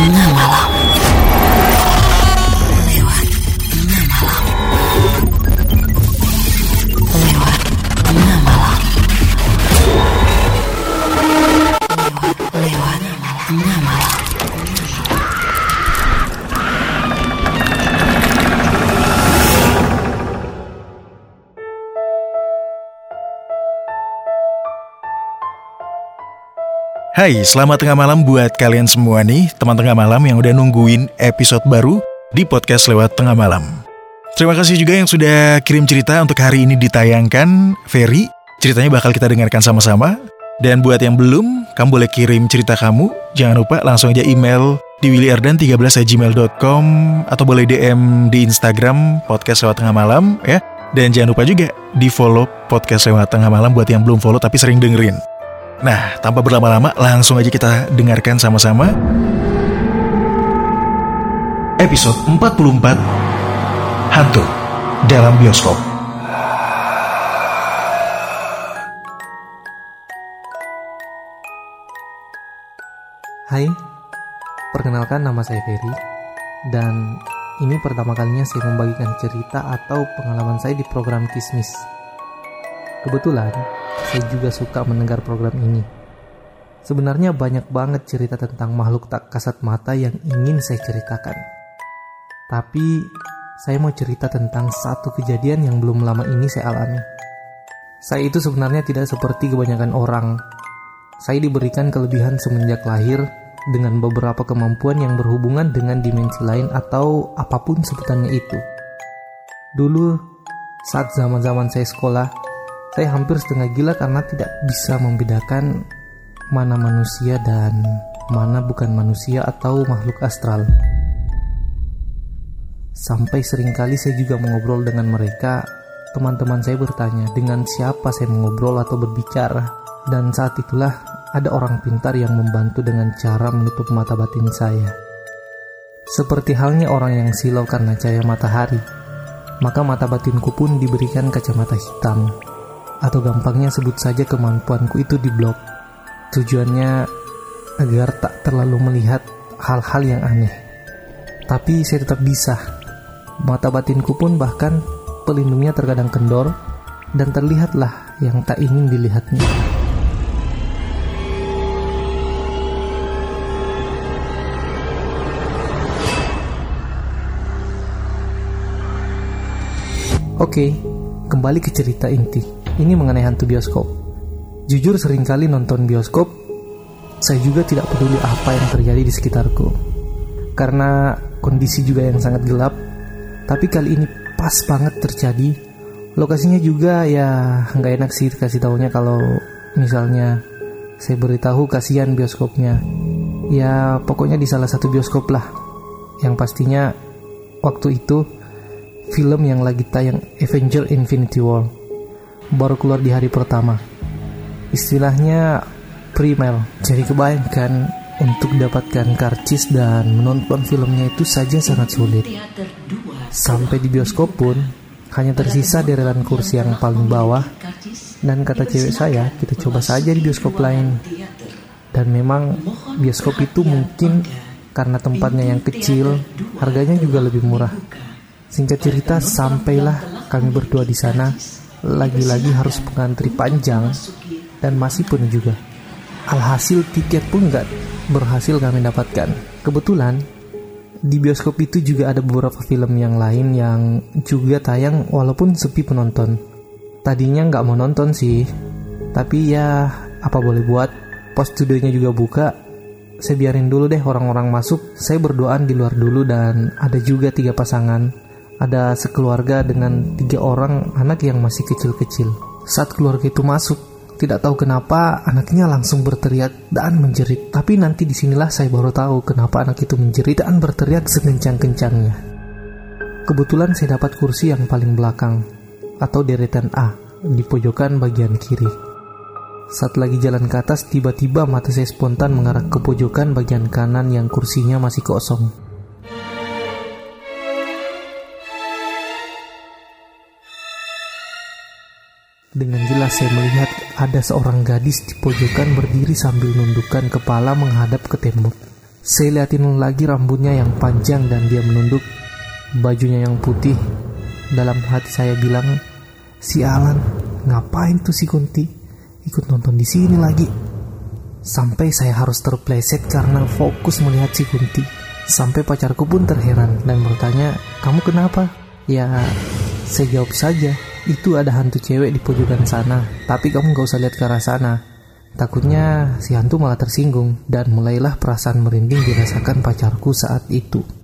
tengah malam. Lewat Hai, selamat tengah malam buat kalian semua nih, teman tengah malam yang udah nungguin episode baru di podcast lewat tengah malam. Terima kasih juga yang sudah kirim cerita untuk hari ini ditayangkan, Ferry. Ceritanya bakal kita dengarkan sama-sama. Dan buat yang belum, kamu boleh kirim cerita kamu. Jangan lupa langsung aja email di willyardan13@gmail.com atau boleh DM di Instagram podcast lewat tengah malam ya. Dan jangan lupa juga di follow podcast lewat tengah malam buat yang belum follow tapi sering dengerin. Nah, tanpa berlama-lama, langsung aja kita dengarkan sama-sama. Episode 44 Hantu dalam bioskop. Hai, perkenalkan nama saya Ferry dan ini pertama kalinya saya membagikan cerita atau pengalaman saya di program Kismis. Kebetulan, saya juga suka mendengar program ini. Sebenarnya banyak banget cerita tentang makhluk tak kasat mata yang ingin saya ceritakan. Tapi, saya mau cerita tentang satu kejadian yang belum lama ini saya alami. Saya itu sebenarnya tidak seperti kebanyakan orang. Saya diberikan kelebihan semenjak lahir dengan beberapa kemampuan yang berhubungan dengan dimensi lain atau apa pun sebutannya itu. Dulu, saat zaman-zaman saya sekolah, saya hampir setengah gila karena tidak bisa membedakan mana manusia dan mana bukan manusia atau makhluk astral. Sampai sering kali saya juga mengobrol dengan mereka, teman-teman saya bertanya dengan siapa saya mengobrol atau berbicara. Dan saat itulah ada orang pintar yang membantu dengan cara menutup mata batin saya. Seperti halnya orang yang silau karena cahaya matahari, maka mata batinku pun diberikan kacamata hitam. Atau gampangnya sebut saja kemampuanku itu diblok. Tujuannya agar tak terlalu melihat hal-hal yang aneh. Tapi saya tetap bisa. Mata batinku pun bahkan pelindungnya terkadang kendor dan terlihatlah yang tak ingin dilihatnya. Oke, kembali ke cerita inti. Ini mengenai hantu bioskop. Jujur sering kali nonton bioskop, saya juga tidak peduli apa yang terjadi di sekitarku. Karena kondisi juga yang sangat gelap, tapi kali ini pas banget terjadi. Lokasinya juga ya nggak enak sih kasih tahunya kalau misalnya saya beritahu kasihan bioskopnya. Ya pokoknya di salah satu bioskop lah. Yang pastinya waktu itu film yang lagi tayang Avenger Infinity War baru keluar di hari pertama. Istilahnya primer jadi kebayangkan untuk dapatkan karcis dan menonton filmnya itu saja sangat sulit. Sampai di bioskop pun hanya tersisa deretan kursi yang paling bawah. Dan kata cewek saya kita coba saja di bioskop lain. Dan memang bioskop itu mungkin karena tempatnya yang kecil harganya juga lebih murah. Singkat cerita, sampailah kami berdua di sana. Lagi-lagi harus mengantri panjang dan masih penuh juga. Alhasil tiket pun nggak berhasil kami dapatkan. Kebetulan di bioskop itu juga ada beberapa film yang lain yang juga tayang walaupun sepi penonton. Tadinya nggak mau nonton sih, tapi ya apa boleh buat. Pos studionya juga buka, saya biarin dulu deh orang-orang masuk. Saya berdoaan di luar dulu dan ada juga tiga pasangan ada sekeluarga dengan tiga orang anak yang masih kecil-kecil. Saat keluarga itu masuk, tidak tahu kenapa anaknya langsung berteriak dan menjerit. Tapi nanti di sinilah saya baru tahu kenapa anak itu menjerit dan berteriak sekencang-kencangnya. Kebetulan saya dapat kursi yang paling belakang, atau deretan A, di pojokan bagian kiri. Saat lagi jalan ke atas, tiba-tiba mata saya spontan mengarah ke pojokan bagian kanan yang kursinya masih kosong. Dengan jelas saya melihat ada seorang gadis di pojokan berdiri sambil nundukkan kepala menghadap ke tembok. Saya liatin lagi rambutnya yang panjang dan dia menunduk. Bajunya yang putih. Dalam hati saya bilang, si Alan, ngapain tuh si Kunti? Ikut nonton di sini lagi. Sampai saya harus terpleset karena fokus melihat si Kunti. Sampai pacarku pun terheran dan bertanya, kamu kenapa? Ya, saya jawab saja, itu ada hantu cewek di pojokan sana, tapi kamu gak usah lihat ke arah sana. Takutnya si hantu malah tersinggung dan mulailah perasaan merinding dirasakan pacarku saat itu.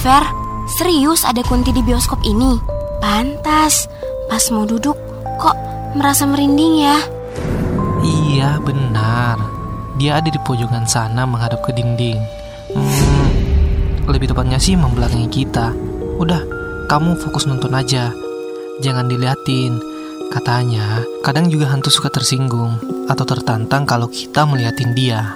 Fer, serius ada kunti di bioskop ini? Pantas, pas mau duduk kok merasa merinding ya? Iya benar. Dia ada di pojokan sana menghadap ke dinding. Hmm, Lebih tepatnya sih membelakangi kita. Udah, kamu fokus nonton aja. Jangan diliatin. Katanya, kadang juga hantu suka tersinggung Atau tertantang kalau kita meliatin dia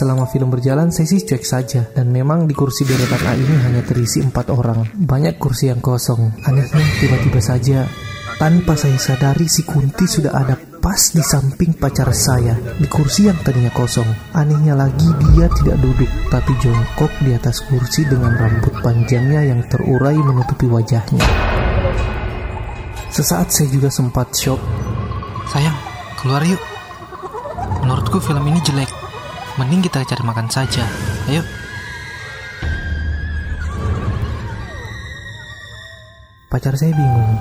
Selama film berjalan, saya sih cuek saja. Dan memang di kursi deretan A ini hanya terisi empat orang. Banyak kursi yang kosong. Anehnya, tiba-tiba saja, tanpa saya sadari si Kunti sudah ada pas di samping pacar saya. Di kursi yang tadinya kosong. Anehnya lagi, dia tidak duduk, tapi jongkok di atas kursi dengan rambut panjangnya yang terurai menutupi wajahnya. Sesaat saya juga sempat shock. Sayang, keluar yuk Menurutku film ini jelek Mending kita cari makan saja Ayo Pacar saya bingung.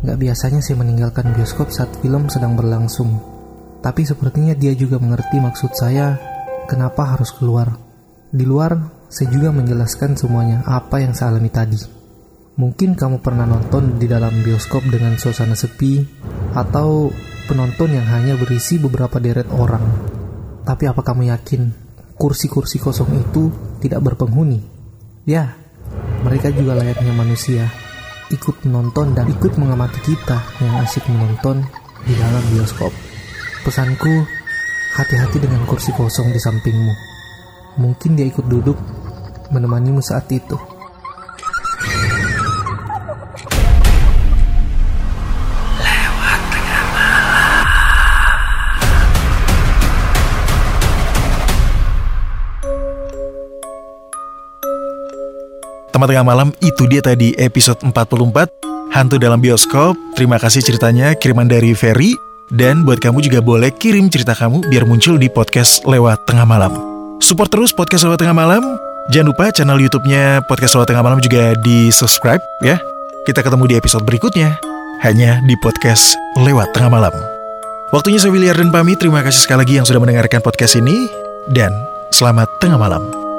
Gak biasanya saya meninggalkan bioskop saat film sedang berlangsung. Tapi sepertinya dia juga mengerti maksud saya kenapa harus keluar. Di luar, saya juga menjelaskan semuanya apa yang saya alami tadi. Mungkin kamu pernah nonton di dalam bioskop dengan suasana sepi atau penonton yang hanya berisi beberapa deret orang. Tapi apa kamu yakin kursi-kursi kosong itu tidak berpenghuni? Ya, mereka juga layaknya manusia, ikut menonton dan ikut mengamati kita yang asyik menonton di dalam bioskop. Pesanku, hati-hati dengan kursi kosong di sampingmu. Mungkin dia ikut duduk menemanimu saat itu. Teman tengah malam itu dia tadi episode 44 Hantu dalam bioskop. Terima kasih ceritanya kiriman dari Ferry dan buat kamu juga boleh kirim cerita kamu biar muncul di podcast lewat tengah malam. Support terus podcast lewat tengah malam. Jangan lupa channel YouTube-nya podcast lewat tengah malam juga di subscribe ya. Kita ketemu di episode berikutnya hanya di podcast lewat tengah malam. Waktunya saya William dan pamit. Terima kasih sekali lagi yang sudah mendengarkan podcast ini dan selamat tengah malam.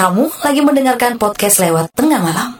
Kamu lagi mendengarkan podcast lewat tengah malam.